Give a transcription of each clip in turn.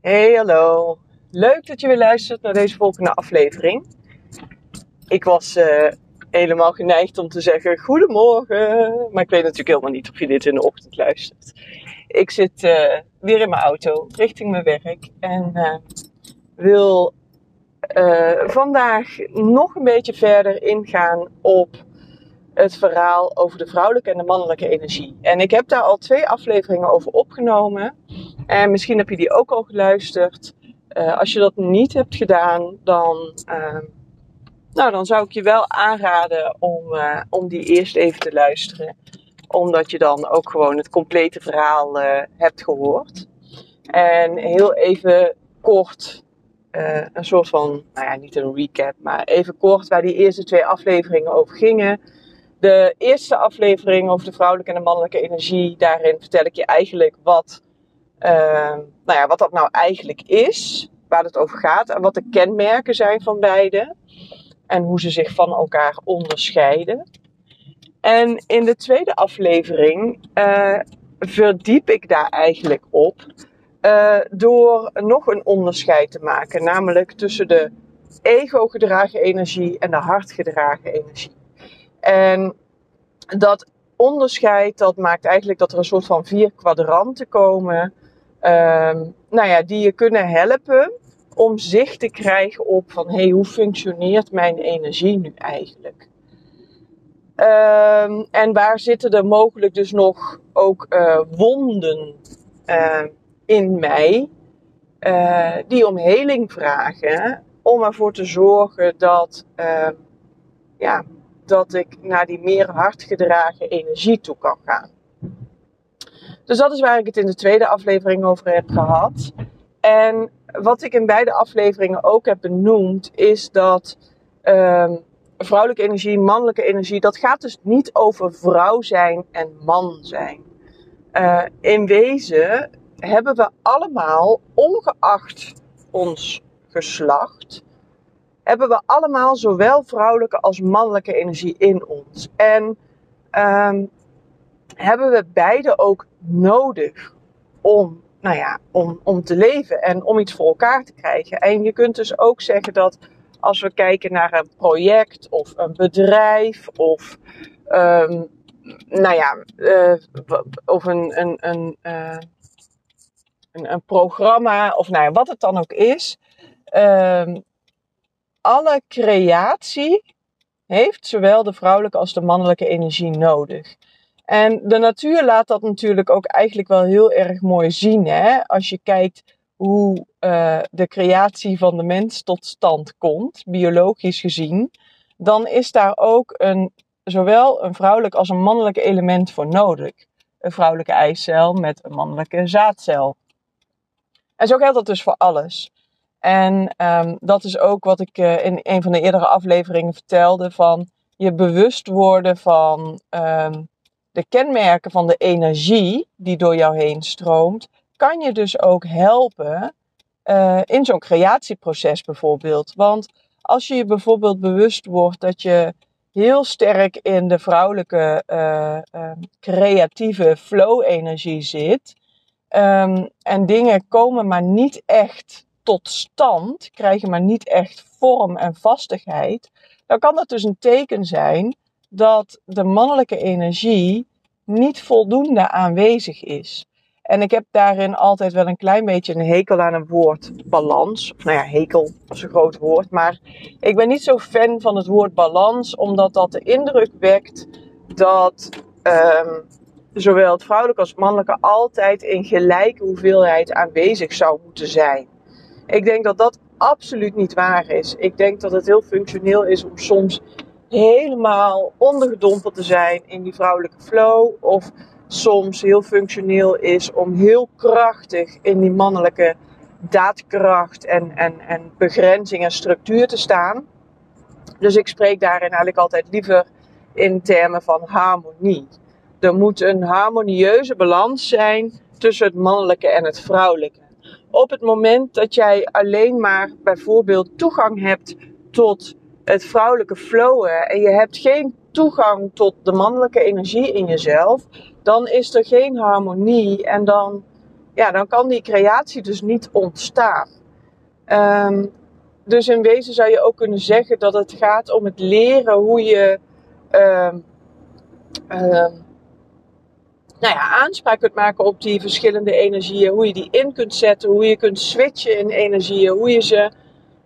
Hey, hallo. Leuk dat je weer luistert naar deze volgende aflevering. Ik was uh, helemaal geneigd om te zeggen goedemorgen, maar ik weet natuurlijk helemaal niet of je dit in de ochtend luistert. Ik zit uh, weer in mijn auto richting mijn werk en uh, wil vandaag nog een beetje verder ingaan op het verhaal over de vrouwelijke en de mannelijke energie. En ik heb daar al twee afleveringen over opgenomen. En misschien heb je die ook al geluisterd. Uh, als je dat niet hebt gedaan, dan, uh, nou, dan zou ik je wel aanraden om, uh, om die eerst even te luisteren. Omdat je dan ook gewoon het complete verhaal hebt gehoord. En heel even kort een soort van, nou ja, niet een recap, maar even kort waar die eerste twee afleveringen over gingen. De eerste aflevering over de vrouwelijke en de mannelijke energie, daarin vertel ik je eigenlijk wat, nou ja, wat dat nou eigenlijk is, waar het over gaat en wat de kenmerken zijn van beide en hoe ze zich van elkaar onderscheiden. En in de tweede aflevering uh, verdiep ik daar eigenlijk op uh, door nog een onderscheid te maken, namelijk tussen de ego-gedragen energie en de hartgedragen energie. En dat onderscheid, dat maakt eigenlijk dat er een soort van vier kwadranten komen. Um, nou ja, die je kunnen helpen om zicht te krijgen op van hey, hoe functioneert mijn energie nu eigenlijk? Um, en waar zitten er mogelijk dus nog ook uh, wonden uh, in mij uh, die om heling vragen om ervoor te zorgen dat ehm, ja, dat ik naar die meer hardgedragen energie toe kan gaan. Dus dat is waar ik het in de tweede aflevering over heb gehad. En wat ik in beide afleveringen ook heb benoemd, is dat um, vrouwelijke energie, mannelijke energie, dat gaat dus niet over vrouw zijn en man zijn. Uh, in wezen hebben we allemaal, ongeacht ons geslacht, hebben we allemaal zowel vrouwelijke als mannelijke energie in ons. En um, hebben we beide ook nodig om, nou ja, om, om te leven en om iets voor elkaar te krijgen. En je kunt dus ook zeggen dat als we kijken naar een project of een bedrijf of um, nou ja, uh, of een, een, een, uh, een, een, programma of nou ja, wat het dan ook is. Um, alle creatie heeft zowel de vrouwelijke als de mannelijke energie nodig. En de natuur laat dat natuurlijk ook eigenlijk wel heel erg mooi zien. Hè? Als je kijkt hoe uh, de creatie van de mens tot stand komt, biologisch gezien, dan is daar ook een, zowel een vrouwelijk als een mannelijk element voor nodig. Een vrouwelijke eicel met een mannelijke zaadcel. En zo geldt dat dus voor alles. En um, dat is ook wat ik uh, in een van de eerdere afleveringen vertelde: van je bewust worden van um, de kenmerken van de energie die door jou heen stroomt, kan je dus ook helpen uh, in zo'n creatieproces bijvoorbeeld. Want als je je bijvoorbeeld bewust wordt dat je heel sterk in de vrouwelijke uh, uh, creatieve flow-energie zit. Um, en dingen komen maar niet echt tot stand, krijgen maar niet echt vorm en vastigheid, dan kan dat dus een teken zijn dat de mannelijke energie niet voldoende aanwezig is. En ik heb daarin altijd wel een klein beetje een hekel aan een woord balans. Nou ja, hekel is een groot woord. Maar ik ben niet zo fan van het woord balans, omdat dat de indruk wekt dat um, zowel het vrouwelijke als het mannelijke altijd in gelijke hoeveelheid aanwezig zou moeten zijn. Ik denk dat dat absoluut niet waar is. Ik denk dat het heel functioneel is om soms helemaal ondergedompeld te zijn in die vrouwelijke flow. Of soms heel functioneel is om heel krachtig in die mannelijke daadkracht en, en, en begrenzing en structuur te staan. Dus ik spreek daarin eigenlijk altijd liever in termen van harmonie. Er moet een harmonieuze balans zijn tussen het mannelijke en het vrouwelijke op het moment dat jij alleen maar bijvoorbeeld toegang hebt tot het vrouwelijke flowen en je hebt geen toegang tot de mannelijke energie in jezelf, dan is er geen harmonie en dan, ja, dan kan die creatie dus niet ontstaan. Ehm, dus in wezen zou je ook kunnen zeggen dat het gaat om het leren hoe je ehm, ehm, nou ja, aanspraak kunt maken op die verschillende energieën. Hoe je die in kunt zetten, hoe je kunt switchen in energieën, hoe je ze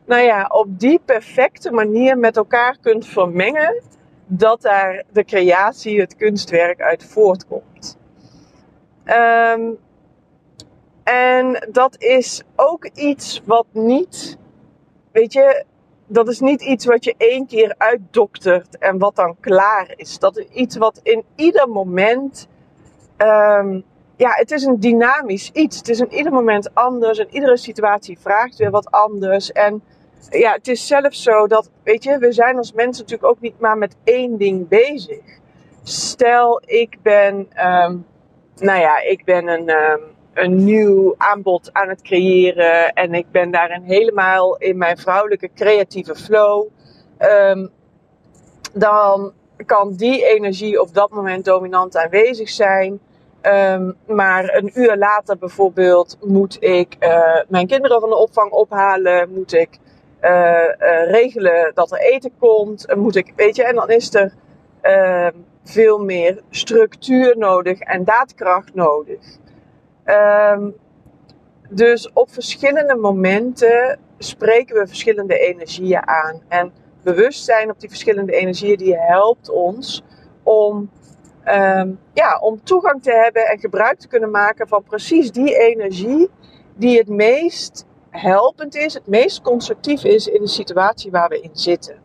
nou ja, op die perfecte manier met elkaar kunt vermengen. Dat daar de creatie, het kunstwerk uit voortkomt. Um, en dat is ook iets wat niet, weet je, dat is niet iets wat je één keer uitdoktert en wat dan klaar is. Dat is iets wat in ieder moment, um, ja, het is een dynamisch iets. Het is in ieder moment anders en iedere situatie vraagt weer wat anders. En ja, het is zelfs zo dat, weet je, we zijn als mensen natuurlijk ook niet maar met één ding bezig. Stel, ik ben, um, nou ja, ik ben een, um, een nieuw aanbod aan het creëren. En ik ben daarin helemaal in mijn vrouwelijke creatieve flow. Um, dan kan die energie op dat moment dominant aanwezig zijn. Um, maar een uur later bijvoorbeeld moet ik uh, mijn kinderen van de opvang ophalen. Moet ik uh, uh, regelen dat er eten komt. moet ik, weet je, en dan is er ehm, veel meer structuur nodig en daadkracht nodig. Um, dus op verschillende momenten spreken we verschillende energieën aan. En bewustzijn op die verschillende energieën, die helpt ons om, um, ja, om toegang te hebben en gebruik te kunnen maken van precies die energie die het meest helpend is, het meest constructief is in de situatie waar we in zitten.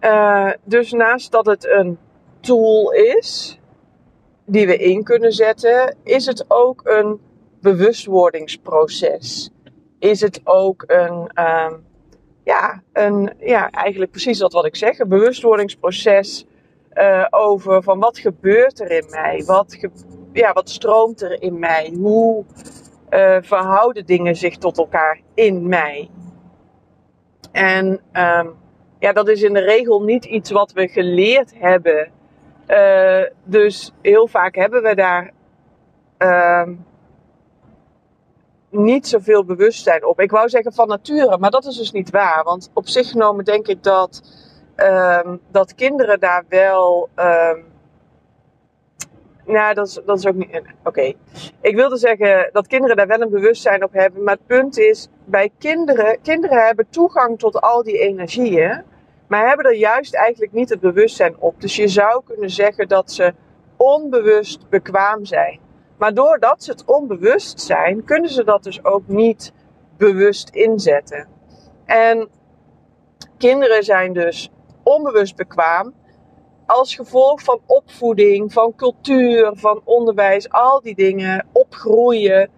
Uh, dus naast dat het een tool is, die we in kunnen zetten, is het ook een bewustwordingsproces. Is het ook een, um, ja, een, ja, eigenlijk precies dat wat ik zeg, een bewustwordingsproces uh, over van wat gebeurt er in mij? Wat, ja, wat stroomt er in mij? Hoe uh, verhouden dingen zich tot elkaar in mij? En um, ja, dat is in de regel niet iets wat we geleerd hebben uh, dus heel vaak hebben we daar uh, niet zoveel bewustzijn op. Ik wou zeggen van nature, maar dat is dus niet waar. Want op zich genomen denk ik dat, um, dat kinderen daar wel. Um, nou, dat is, dat is ook niet. Oké. Ik wilde zeggen dat kinderen daar wel een bewustzijn op hebben. Maar het punt is, bij kinderen, kinderen hebben toegang tot al die energieën maar hebben er juist eigenlijk niet het bewustzijn op. Dus je zou kunnen zeggen dat ze onbewust bekwaam zijn. Maar doordat ze het onbewust zijn, kunnen ze dat dus ook niet bewust inzetten. En kinderen zijn dus onbewust bekwaam als gevolg van opvoeding, van cultuur, van onderwijs, al die dingen, opgroeien,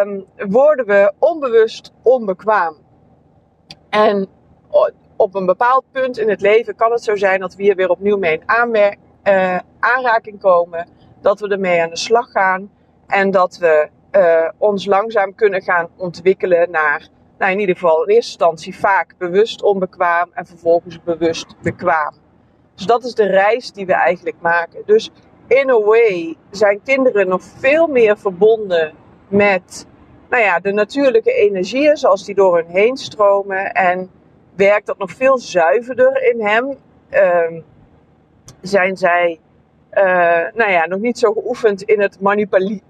um, worden we onbewust onbekwaam. En op een bepaald punt in het leven kan het zo zijn dat we hier weer opnieuw mee in uh, aanraking komen. Dat we ermee aan de slag gaan. En dat we uh, ons langzaam kunnen gaan ontwikkelen naar, nou in ieder geval in eerste instantie vaak bewust onbekwaam en vervolgens bewust bekwaam. Dus dat is de reis die we eigenlijk maken. Dus in a way zijn kinderen nog veel meer verbonden met nou ja, de natuurlijke energieën zoals die door hun heen stromen. En werkt dat nog veel zuiverder in hem. Uh, zijn zij uh, nou ja, nog niet zo geoefend in het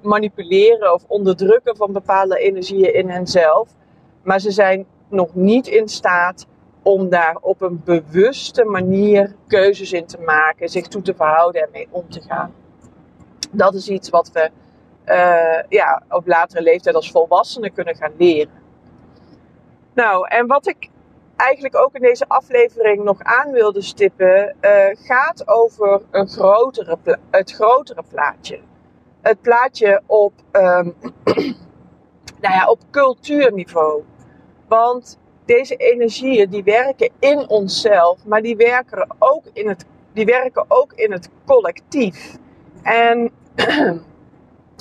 manipuleren of onderdrukken van bepaalde energieën in henzelf. Maar ze zijn nog niet in staat om daar op een bewuste manier keuzes in te maken, zich toe te verhouden en mee om te gaan. Dat is iets wat we uh, ja, op latere leeftijd als volwassenen kunnen gaan leren. Nou, en wat ik eigenlijk ook in deze aflevering nog aan wilde stippen, uh, gaat over een grotere het grotere plaatje. Het plaatje op, um, nou ja, op cultuurniveau. Want deze energieën die werken in onszelf, maar die werken ook in het, die werken ook in het collectief. En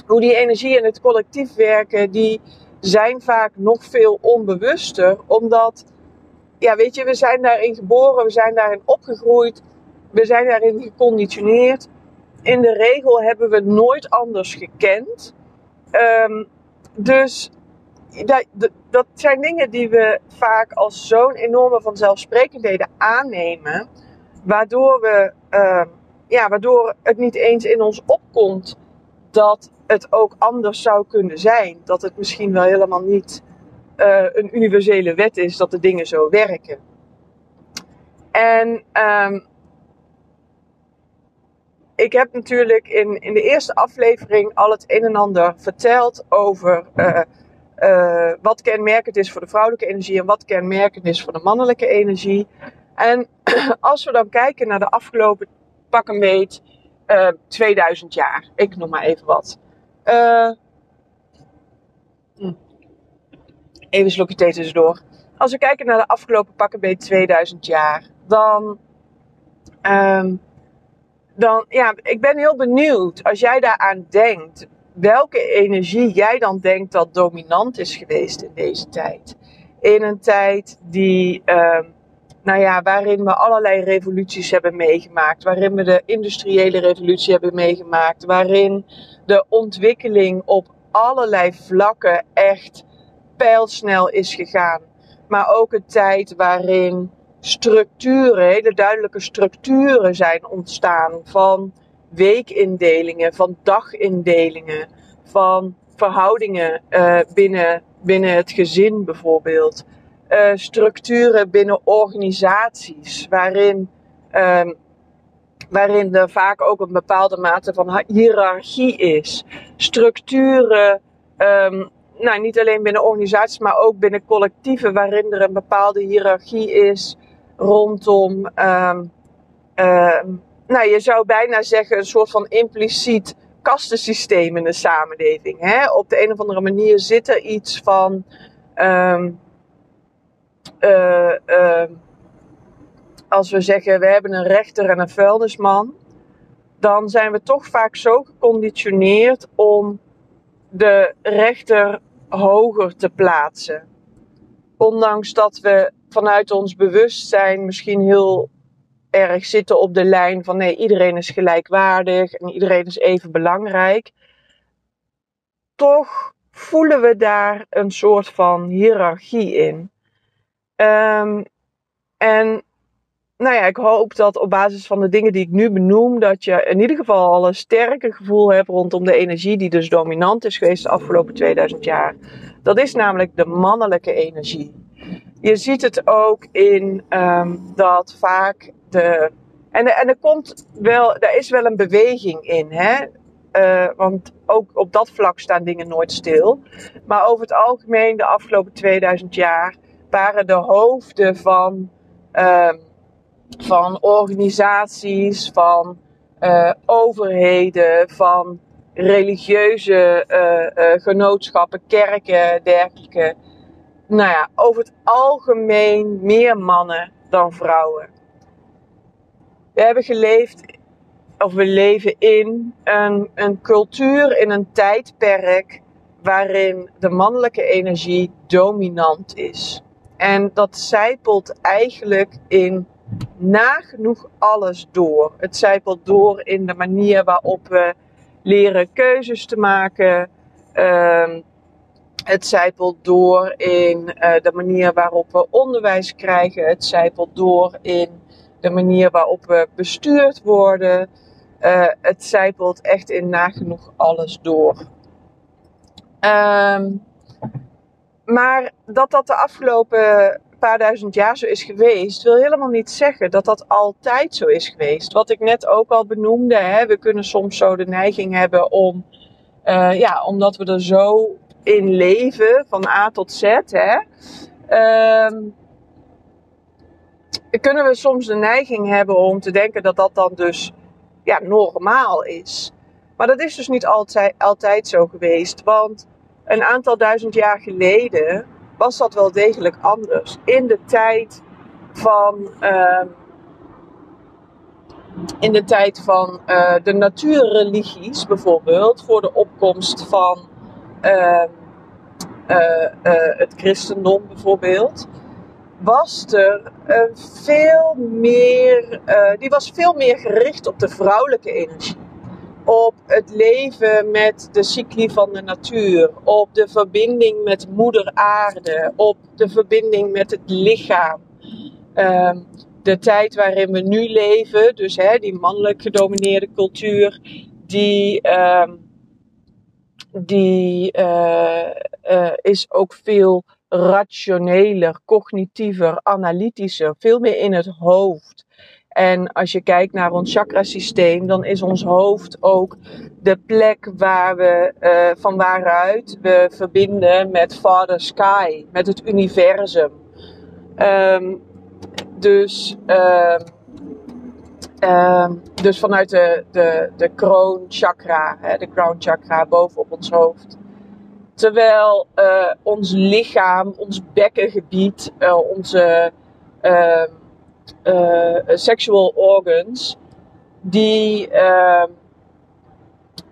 hoe die energieën in het collectief werken, die zijn vaak nog veel onbewuster, omdat ja, weet je, we zijn daarin geboren, we zijn daarin opgegroeid, we zijn daarin geconditioneerd. In de regel hebben we nooit anders gekend. ehm, dus dat, zijn dingen die we vaak als zo'n enorme vanzelfsprekendheden aannemen, waardoor, we, ehm, ja, waardoor het niet eens in ons opkomt dat het ook anders zou kunnen zijn. Dat het misschien wel helemaal niet uh, een universele wet is dat de dingen zo werken. En um, ik heb natuurlijk in, in de eerste aflevering al het een en ander verteld over uh, uh, wat kenmerkend is voor de vrouwelijke energie en wat kenmerkend is voor de mannelijke energie. En als we dan kijken naar de afgelopen pak een beet uh, 2000 jaar, ik noem maar even wat. Uh, even een slokje thee tussendoor. Als we kijken naar de afgelopen pak een beet 2000 jaar, dan, um, dan, ja, ik ben heel benieuwd als jij daaraan denkt, welke energie jij dan denkt dat dominant is geweest in deze tijd. In een tijd die, um, nou ja, waarin we allerlei revoluties hebben meegemaakt, waarin we de industriële revolutie hebben meegemaakt, waarin de ontwikkeling op allerlei vlakken echt pijlsnel is gegaan. Maar ook een tijd waarin structuren, hele duidelijke structuren zijn ontstaan van weekindelingen, van dagindelingen, van verhoudingen uh, binnen, binnen het gezin bijvoorbeeld. Uh, structuren binnen organisaties, waarin, uh, waarin er vaak ook een bepaalde mate van hiërarchie is. Structuren, um, nou, niet alleen binnen organisaties, maar ook binnen collectieven, waarin er een bepaalde hiërarchie is rondom, um, nou, je zou bijna zeggen, een soort van impliciet kastensysteem in de samenleving. Hè? Op de een of andere manier zit er iets van. Um, uh, uh, als we zeggen we hebben een rechter en een vuilnisman, dan zijn we toch vaak zo geconditioneerd om de rechter hoger te plaatsen. Ondanks dat we vanuit ons bewustzijn misschien heel erg zitten op de lijn van nee, iedereen is gelijkwaardig en iedereen is even belangrijk. Toch voelen we daar een soort van hiërarchie in. Um, en nou ja, ik hoop dat op basis van de dingen die ik nu benoem, dat je in ieder geval al een sterker gevoel hebt rondom de energie die dus dominant is geweest de afgelopen 2000 jaar. Dat is namelijk de mannelijke energie. Je ziet het ook in um, dat vaak En, en er komt wel, er is wel een beweging in, hè? Uh, want ook op dat vlak staan dingen nooit stil. Maar over het algemeen, de afgelopen 2000 jaar, waren de hoofden van, uh, van organisaties, van uh, overheden, van religieuze uh, genootschappen, kerken, dergelijke. Nou ja, over het algemeen meer mannen dan vrouwen. We hebben geleefd, of we leven in een, een cultuur, in een tijdperk waarin de mannelijke energie dominant is. En dat zijpelt eigenlijk in nagenoeg alles door. Het zijpelt door in de manier waarop we leren keuzes te maken. Uh, het zijpelt door in uh, de manier waarop we onderwijs krijgen. Het zijpelt door in de manier waarop we bestuurd worden. Uh, het zijpelt echt in nagenoeg alles door. Um, maar dat dat de afgelopen paar duizend jaar zo is geweest, wil helemaal niet zeggen dat dat altijd zo is geweest. Wat ik net ook al benoemde, hè, we kunnen soms zo de neiging hebben om, uh, ja, omdat we er zo in leven, van A tot Z, hè, um, kunnen we soms de neiging hebben om te denken dat dat dan dus ja, normaal is. Maar dat is dus niet altijd, altijd zo geweest. Want een aantal duizend jaar geleden was dat wel degelijk anders. In de tijd van. Uh, in de tijd van uh, de natuurreligies bijvoorbeeld, voor de opkomst van uh, het christendom bijvoorbeeld, was er een veel meer, die was veel meer gericht op de vrouwelijke energie. op het leven met de cycli van de natuur, op de verbinding met moeder aarde, op de verbinding met het lichaam. Ehm, de tijd waarin we nu leven, dus hè, die mannelijk gedomineerde cultuur, die, ehm, die uh, is ook veel rationeler, cognitiever, analytischer, veel meer in het hoofd. En als je kijkt naar ons chakrasysteem, dan is ons hoofd ook de plek waar we, uh, van waaruit we verbinden met Father Sky, met het universum. Um, dus, uh, uh, dus vanuit de, de, de kroon chakra, hè, de crown chakra bovenop ons hoofd. Terwijl uh, ons lichaam, ons bekkengebied, uh, onze uh, sexual organs, die, ehm,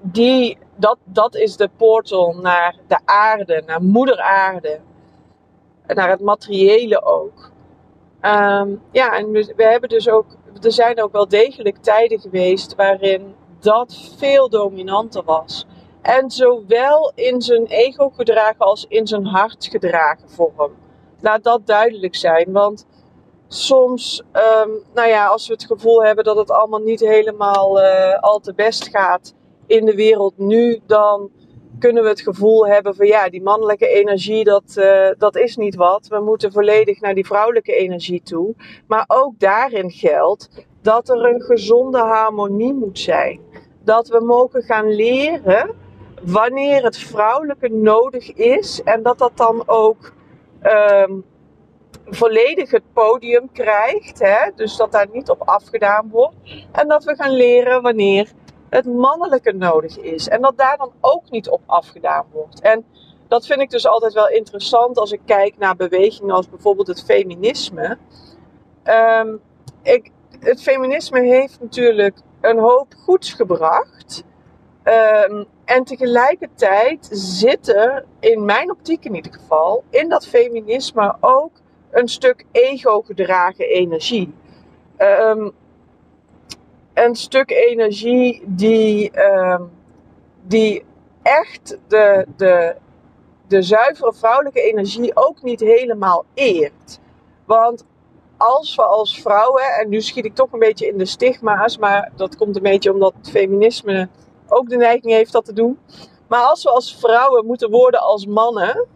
die dat, dat is de portal naar de aarde, naar moeder aarde. Naar het materiële ook. Um, ja, en we hebben dus ook, er zijn ook wel degelijk tijden geweest waarin dat veel dominanter was. En zowel in zijn ego gedragen als in zijn hart gedragen vorm. Laat dat duidelijk zijn, want soms, um, nou ja, als we het gevoel hebben dat het allemaal niet helemaal uh, al te best gaat in de wereld nu, dan kunnen we het gevoel hebben van ja, die mannelijke energie, dat, uh, dat is niet wat. We moeten volledig naar die vrouwelijke energie toe. Maar ook daarin geldt dat er een gezonde harmonie moet zijn. Dat we mogen gaan leren wanneer het vrouwelijke nodig is en dat dat dan ook um, volledig het podium krijgt. Hè? Dus dat daar niet op afgedaan wordt. En dat we gaan leren wanneer het mannelijke nodig is. En dat daar dan ook niet op afgedaan wordt. En dat vind ik dus altijd wel interessant als ik kijk naar bewegingen als bijvoorbeeld het feminisme. Um, ik, het feminisme heeft natuurlijk een hoop goeds gebracht. Um, en tegelijkertijd zit er, in mijn optiek in ieder geval, in dat feminisme ook een stuk ego-gedragen energie. Um, een stuk energie die, uh, die echt de, de, de zuivere vrouwelijke energie ook niet helemaal eert. Want als we als vrouwen, en nu schiet ik toch een beetje in de stigma's, maar dat komt een beetje omdat het feminisme ook de neiging heeft dat te doen. Maar als we als vrouwen moeten worden als mannen,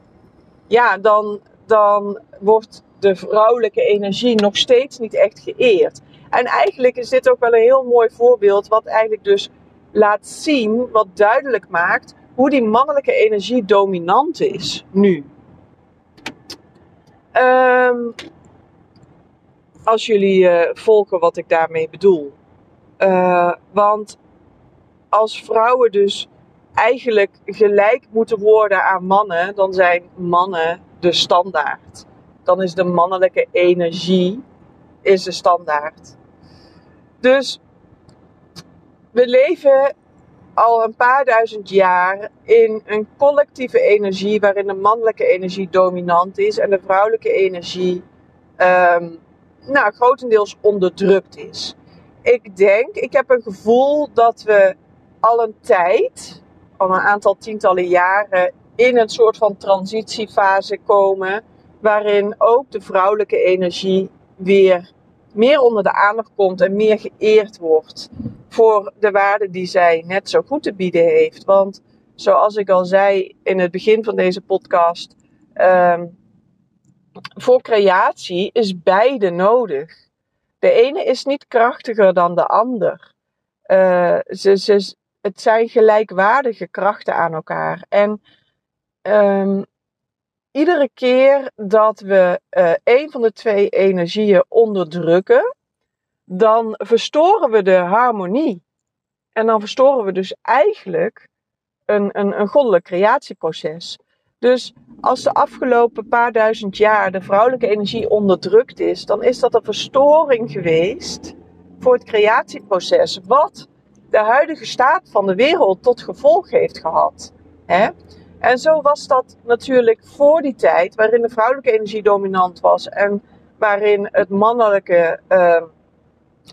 ja, dan, dan wordt de vrouwelijke energie nog steeds niet echt geëerd. En eigenlijk is dit ook wel een heel mooi voorbeeld, wat eigenlijk dus laat zien, wat duidelijk maakt hoe die mannelijke energie dominant is nu. Um, als jullie uh, volgen wat ik daarmee bedoel. Uh, want als vrouwen dus eigenlijk gelijk moeten worden aan mannen, dan zijn mannen de standaard. Dan is de mannelijke energie is de standaard. Dus we leven al een paar duizend jaar in een collectieve energie waarin de mannelijke energie dominant is en de vrouwelijke energie um, nou, grotendeels onderdrukt is. Ik denk, ik heb een gevoel dat we al een tijd, al een aantal tientallen jaren, in een soort van transitiefase komen waarin ook de vrouwelijke energie weer meer onder de aandacht komt en meer geëerd wordt voor de waarde die zij net zo goed te bieden heeft. Want zoals ik al zei in het begin van deze podcast, um, voor creatie is beide nodig. De ene is niet krachtiger dan de ander. Uh, ze, ze, het zijn gelijkwaardige krachten aan elkaar. En um, iedere keer dat we uh, een van de twee energieën onderdrukken, dan verstoren we de harmonie. En dan verstoren we dus eigenlijk een, een, een goddelijk creatieproces. Dus als de afgelopen paar duizend jaar de vrouwelijke energie onderdrukt is, dan is dat een verstoring geweest voor het creatieproces, wat de huidige staat van de wereld tot gevolg heeft gehad. Hè? En zo was dat natuurlijk voor die tijd, waarin de vrouwelijke energie dominant was en waarin het mannelijke uh,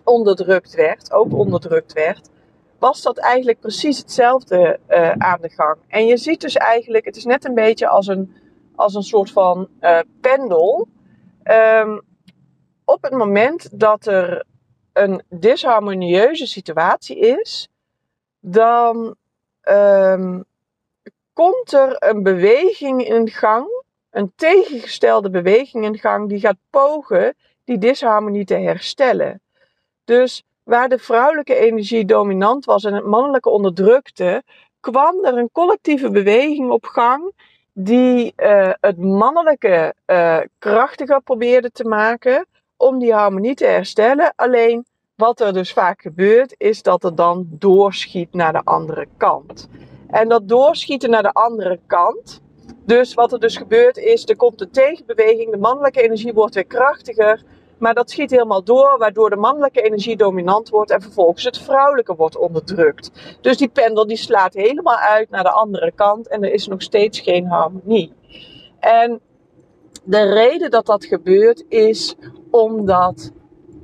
onderdrukt werd, ook onderdrukt werd, was dat eigenlijk precies hetzelfde uh, aan de gang. En je ziet dus eigenlijk, het is net een beetje als een, als een soort van uh, pendel. Um, op het moment dat er een disharmonieuze situatie is, dan um, komt er een beweging in gang, een tegengestelde beweging in gang, die gaat pogen die disharmonie te herstellen. Dus waar de vrouwelijke energie dominant was en het mannelijke onderdrukte, kwam er een collectieve beweging op gang die uh, het mannelijke uh, krachtiger probeerde te maken om die harmonie te herstellen. Alleen wat er dus vaak gebeurt, is dat het dan doorschiet naar de andere kant. En dat doorschieten naar de andere kant. Dus wat er dus gebeurt is, er komt een tegenbeweging, de mannelijke energie wordt weer krachtiger. Maar dat schiet helemaal door, waardoor de mannelijke energie dominant wordt en vervolgens het vrouwelijke wordt onderdrukt. Dus die pendel die slaat helemaal uit naar de andere kant en er is nog steeds geen harmonie. En de reden dat dat gebeurt is omdat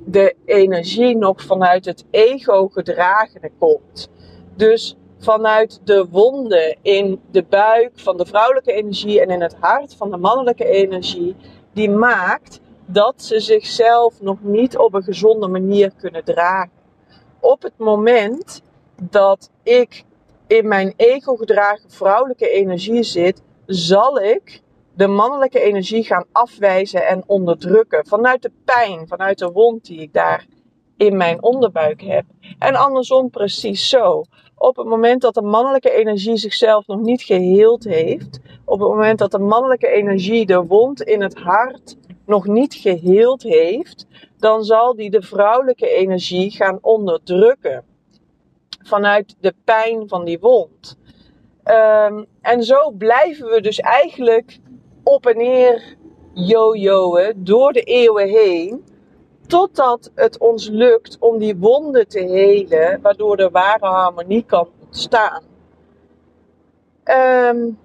de energie nog vanuit het ego gedragen komt. Dus vanuit de wonden in de buik van de vrouwelijke energie en in het hart van de mannelijke energie, die maakt dat ze zichzelf nog niet op een gezonde manier kunnen dragen. Op het moment dat ik in mijn ego gedragen vrouwelijke energie zit, zal ik de mannelijke energie gaan afwijzen en onderdrukken. Vanuit de pijn, vanuit de wond die ik daar in mijn onderbuik heb. En andersom precies zo. Op het moment dat de mannelijke energie zichzelf nog niet geheeld heeft, op het moment dat de mannelijke energie de wond in het hart nog niet geheeld heeft, dan zal die de vrouwelijke energie gaan onderdrukken. Vanuit de pijn van die wond. Um, en zo blijven we dus eigenlijk op en neer jojoen door de eeuwen heen. Totdat het ons lukt om die wonden te helen, waardoor de ware harmonie kan ontstaan. Um,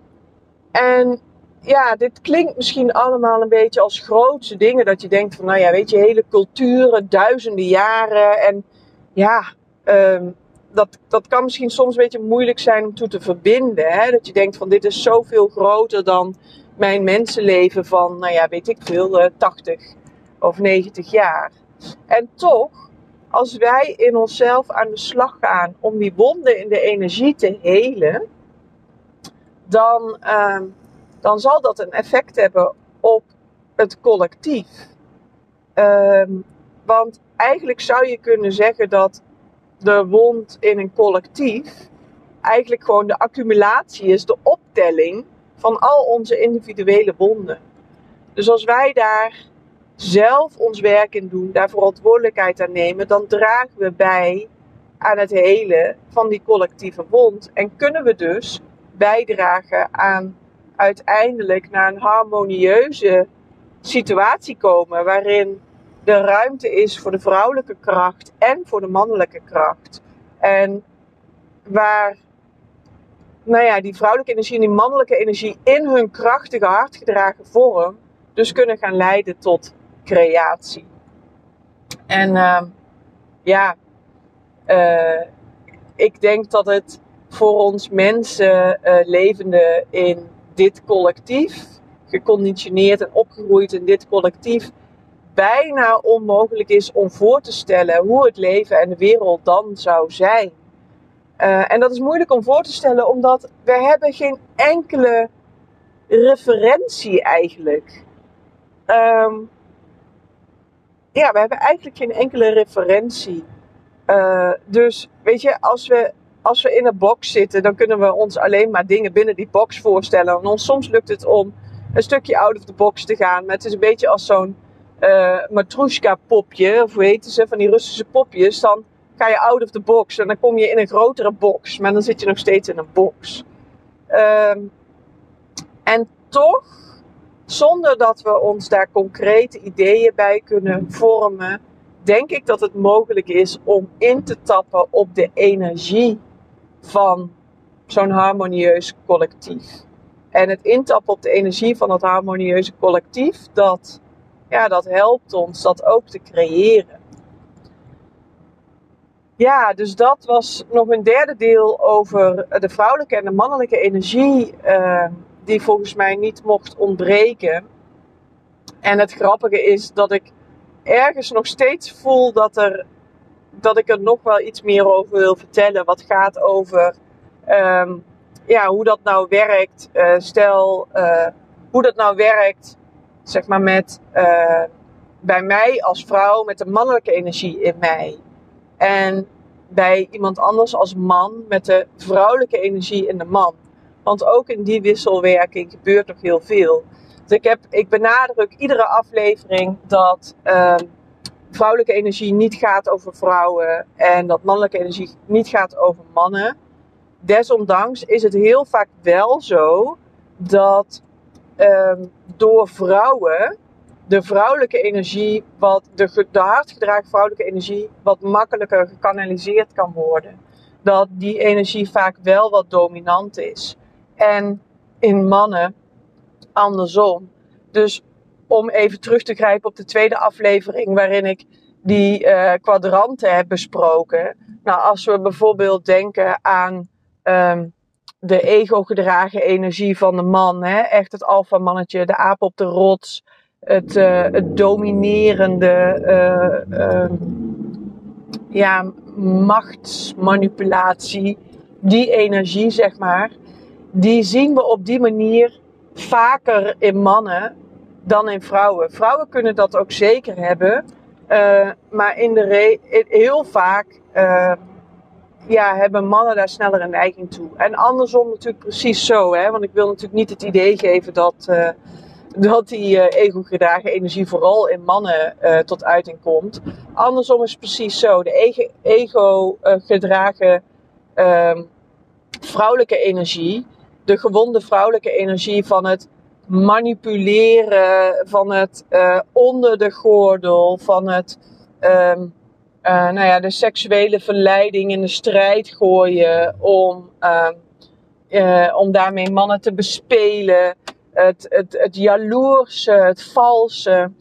en ja, dit klinkt misschien allemaal een beetje als grootse dingen. Dat je denkt van, nou ja, weet je, hele culturen, duizenden jaren. En ja, um, dat, dat kan misschien soms een beetje moeilijk zijn om toe te verbinden. Hè? Dat je denkt van, dit is zoveel groter dan mijn mensenleven van, nou ja, weet ik veel, 80 eh, of 90 jaar. En toch, als wij in onszelf aan de slag gaan om die wonden in de energie te helen, dan, uh, dan zal dat een effect hebben op het collectief. Uh, want eigenlijk zou je kunnen zeggen dat de wond in een collectief eigenlijk gewoon de accumulatie is, de optelling van al onze individuele wonden. Dus als wij daar zelf ons werk in doen, daar verantwoordelijkheid aan nemen, dan dragen we bij aan het hele van die collectieve wond. En kunnen we dus bijdragen aan uiteindelijk naar een harmonieuze situatie komen waarin de ruimte is voor de vrouwelijke kracht en voor de mannelijke kracht. En waar nou ja, die vrouwelijke energie en die mannelijke energie in hun krachtige hartgedragen vorm dus kunnen gaan leiden tot creatie. En uh, ja, uh, ik denk dat het voor ons mensen uh, levende in dit collectief, geconditioneerd en opgegroeid in dit collectief, bijna onmogelijk is om voor te stellen hoe het leven en de wereld dan zou zijn. Uh, en dat is moeilijk om voor te stellen, omdat we hebben geen enkele referentie eigenlijk. Um, ja, we hebben eigenlijk geen enkele referentie. Uh, dus weet je, als we, als we in een box zitten, dan kunnen we ons alleen maar dingen binnen die box voorstellen. En ons, soms lukt het om een stukje out of the box te gaan. Maar het is een beetje als zo'n uh, matrushka popje, of hoe heet ze, van die Russische popjes. Dan ga je out of the box en dan kom je in een grotere box. Maar dan zit je nog steeds in een box. Um, en toch, zonder dat we ons daar concrete ideeën bij kunnen vormen, denk ik dat het mogelijk is om in te tappen op de energie van zo'n harmonieus collectief. En het intappen op de energie van dat harmonieuze collectief, dat, ja, dat helpt ons dat ook te creëren. Ja, dus dat was nog een derde deel over de vrouwelijke en de mannelijke energie, uh, die volgens mij niet mocht ontbreken. En het grappige is dat ik ergens nog steeds voel dat, er, dat ik er nog wel iets meer over wil vertellen. Wat gaat over um, ja, hoe dat nou werkt. Uh, stel, hoe dat nou werkt, zeg maar, met bij mij als vrouw, met de mannelijke energie in mij. En bij iemand anders als man met de vrouwelijke energie in de man. Want ook in die wisselwerking gebeurt nog heel veel. Dus ik, heb, ik benadruk iedere aflevering dat uh, vrouwelijke energie niet gaat over vrouwen en dat mannelijke energie niet gaat over mannen. Desondanks is het heel vaak wel zo dat um, door vrouwen de vrouwelijke energie, wat de, de hardgedragen vrouwelijke energie, wat makkelijker gekanaliseerd kan worden. Dat die energie vaak wel wat dominant is. En in mannen andersom. Dus om even terug te grijpen op de tweede aflevering, waarin ik die uh, kwadranten heb besproken. Nou, als we bijvoorbeeld denken aan um, de ego-gedragen energie van de man, hè? echt het alfa-mannetje, de aap op de rots, het, uh, het dominerende, uh, uh, ja, machtsmanipulatie, die energie, zeg maar, die zien we op die manier vaker in mannen dan in vrouwen. Vrouwen kunnen dat ook zeker hebben, maar in de re heel vaak ja, hebben mannen daar sneller een neiging toe. En andersom natuurlijk precies zo, hè? want ik wil natuurlijk niet het idee geven dat dat die uh, ego-gedragen energie vooral in mannen uh, tot uiting komt. Andersom is het precies zo. De ego-gedragen uh, vrouwelijke energie, de gewonde vrouwelijke energie van het manipuleren, van het uh, onder de gordel, van het um, nou ja, de seksuele verleiding in de strijd gooien om, om daarmee mannen te bespelen het, het, het jaloerse, het valse,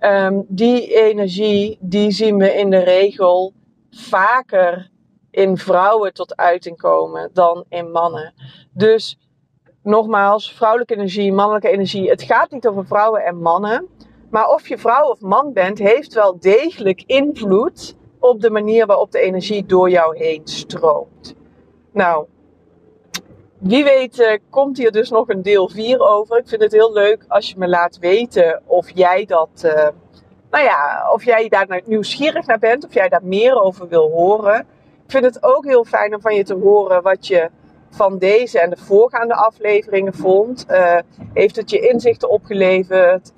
um, die energie, die zien we in de regel vaker in vrouwen tot uiting komen dan in mannen. Dus nogmaals, vrouwelijke energie, mannelijke energie. Het gaat niet over vrouwen en mannen. Maar of je vrouw of man bent, heeft wel degelijk invloed op de manier waarop de energie door jou heen stroomt. Nou, wie weet uh, komt hier dus nog een deel 4 over. Ik vind het heel leuk als je me laat weten of jij dat, uh, nou ja, of jij daar nieuwsgierig naar bent, of jij daar meer over wil horen. Ik vind het ook heel fijn om van je te horen wat je van deze en de voorgaande afleveringen vond. Uh, heeft het je inzichten opgeleverd?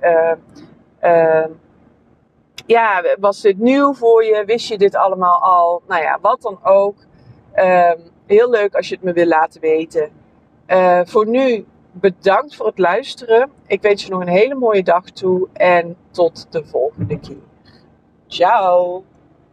ja, was dit nieuw voor je? Wist je dit allemaal al? Nou ja, wat dan ook. Um, heel leuk als je het me wil laten weten. Uh, voor nu bedankt voor het luisteren. Ik wens je nog een hele mooie dag toe en tot de volgende keer. Ciao!